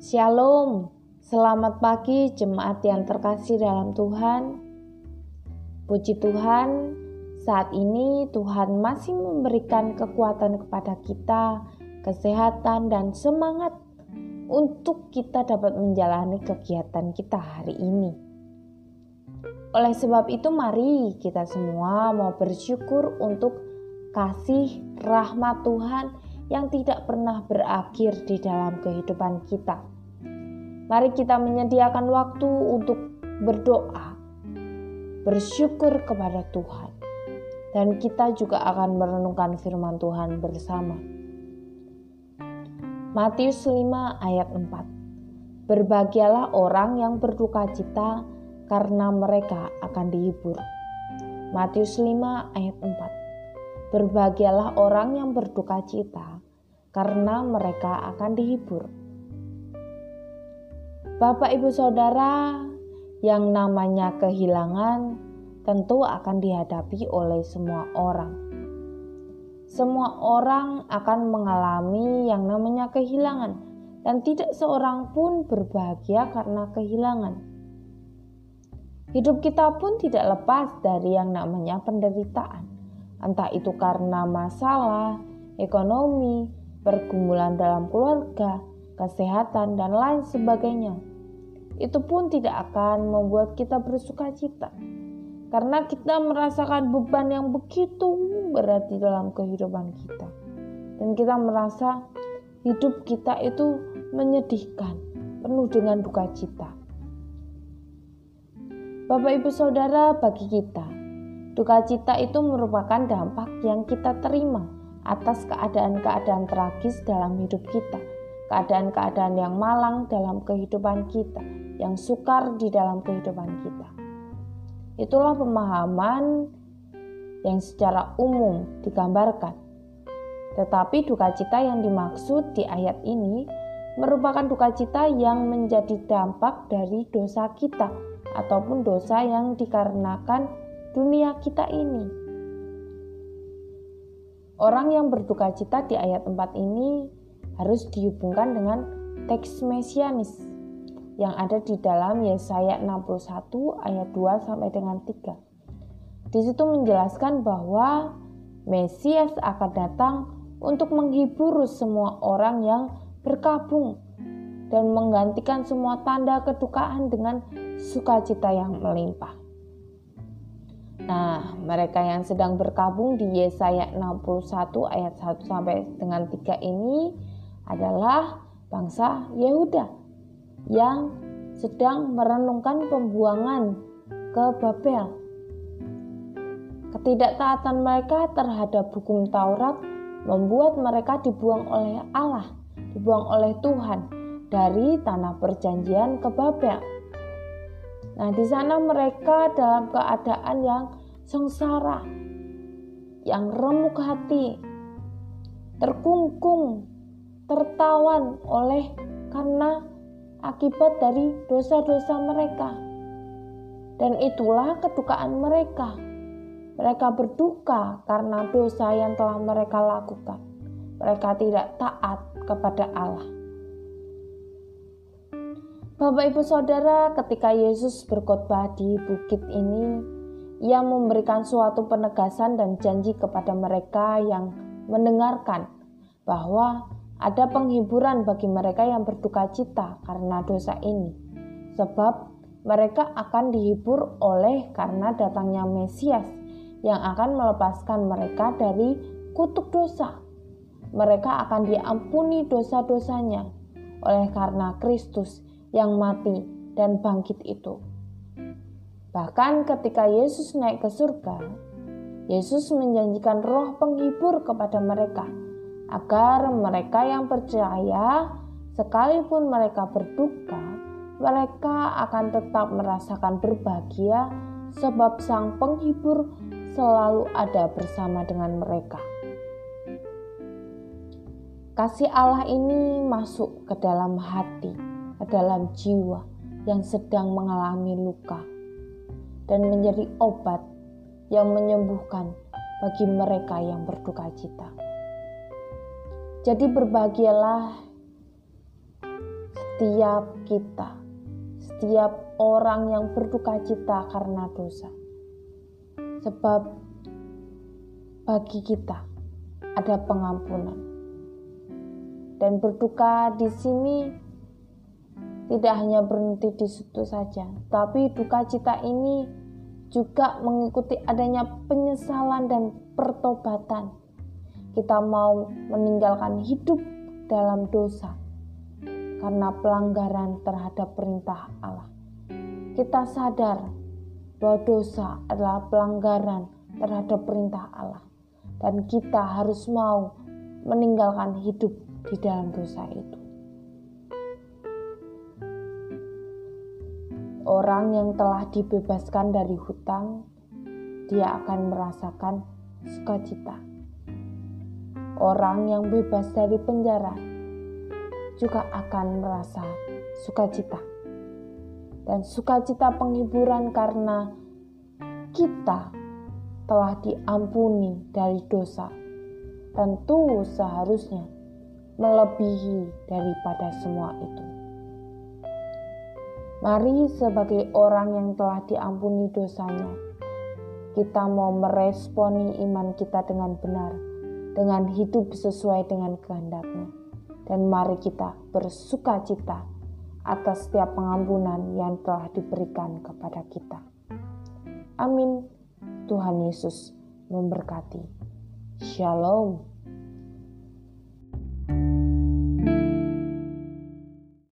Shalom, selamat pagi jemaat yang terkasih dalam Tuhan. Puji Tuhan, saat ini Tuhan masih memberikan kekuatan kepada kita, kesehatan, dan semangat untuk kita dapat menjalani kegiatan kita hari ini. Oleh sebab itu, mari kita semua mau bersyukur untuk kasih rahmat Tuhan yang tidak pernah berakhir di dalam kehidupan kita. Mari kita menyediakan waktu untuk berdoa, bersyukur kepada Tuhan, dan kita juga akan merenungkan firman Tuhan bersama. Matius 5 ayat 4 Berbahagialah orang yang berduka cita karena mereka akan dihibur. Matius 5 ayat 4 Berbahagialah orang yang berduka cita karena mereka akan dihibur. Bapak, ibu, saudara yang namanya kehilangan tentu akan dihadapi oleh semua orang. Semua orang akan mengalami yang namanya kehilangan, dan tidak seorang pun berbahagia karena kehilangan. Hidup kita pun tidak lepas dari yang namanya penderitaan, entah itu karena masalah, ekonomi, pergumulan dalam keluarga, kesehatan, dan lain sebagainya itu pun tidak akan membuat kita bersuka cita. Karena kita merasakan beban yang begitu berat di dalam kehidupan kita. Dan kita merasa hidup kita itu menyedihkan, penuh dengan duka cita. Bapak Ibu Saudara, bagi kita, duka cita itu merupakan dampak yang kita terima atas keadaan-keadaan tragis dalam hidup kita, keadaan-keadaan yang malang dalam kehidupan kita, yang sukar di dalam kehidupan kita. Itulah pemahaman yang secara umum digambarkan. Tetapi duka cita yang dimaksud di ayat ini merupakan duka cita yang menjadi dampak dari dosa kita ataupun dosa yang dikarenakan dunia kita ini. Orang yang berduka cita di ayat 4 ini harus dihubungkan dengan teks mesianis yang ada di dalam Yesaya 61 ayat 2 sampai dengan 3. Di situ menjelaskan bahwa Mesias akan datang untuk menghibur semua orang yang berkabung dan menggantikan semua tanda kedukaan dengan sukacita yang melimpah. Nah, mereka yang sedang berkabung di Yesaya 61 ayat 1 sampai dengan 3 ini adalah bangsa Yehuda yang sedang merenungkan pembuangan ke Babel. Ketidaktaatan mereka terhadap hukum Taurat membuat mereka dibuang oleh Allah, dibuang oleh Tuhan dari tanah perjanjian ke Babel. Nah, di sana mereka dalam keadaan yang sengsara, yang remuk hati, terkungkung, tertawan oleh karena akibat dari dosa-dosa mereka. Dan itulah kedukaan mereka. Mereka berduka karena dosa yang telah mereka lakukan. Mereka tidak taat kepada Allah. Bapak, ibu, saudara, ketika Yesus berkhotbah di bukit ini, Ia memberikan suatu penegasan dan janji kepada mereka yang mendengarkan bahwa ada penghiburan bagi mereka yang berduka cita karena dosa ini, sebab mereka akan dihibur oleh karena datangnya Mesias yang akan melepaskan mereka dari kutuk dosa. Mereka akan diampuni dosa-dosanya oleh karena Kristus yang mati dan bangkit itu. Bahkan ketika Yesus naik ke surga, Yesus menjanjikan roh penghibur kepada mereka agar mereka yang percaya, sekalipun mereka berduka, mereka akan tetap merasakan berbahagia, sebab Sang Penghibur selalu ada bersama dengan mereka. Kasih Allah ini masuk ke dalam hati, ke dalam jiwa yang sedang mengalami luka, dan menjadi obat yang menyembuhkan bagi mereka yang berduka cita. Jadi berbahagialah setiap kita, setiap orang yang berduka cita karena dosa. Sebab bagi kita ada pengampunan. Dan berduka di sini tidak hanya berhenti di situ saja, tapi duka cita ini juga mengikuti adanya penyesalan dan pertobatan. Kita mau meninggalkan hidup dalam dosa karena pelanggaran terhadap perintah Allah. Kita sadar bahwa dosa adalah pelanggaran terhadap perintah Allah, dan kita harus mau meninggalkan hidup di dalam dosa itu. Orang yang telah dibebaskan dari hutang, dia akan merasakan sukacita. Orang yang bebas dari penjara juga akan merasa sukacita. Dan sukacita penghiburan karena kita telah diampuni dari dosa. Tentu seharusnya melebihi daripada semua itu. Mari sebagai orang yang telah diampuni dosanya, kita mau meresponi iman kita dengan benar, dengan hidup sesuai dengan kehendaknya. Dan mari kita bersuka cita atas setiap pengampunan yang telah diberikan kepada kita. Amin. Tuhan Yesus memberkati. Shalom.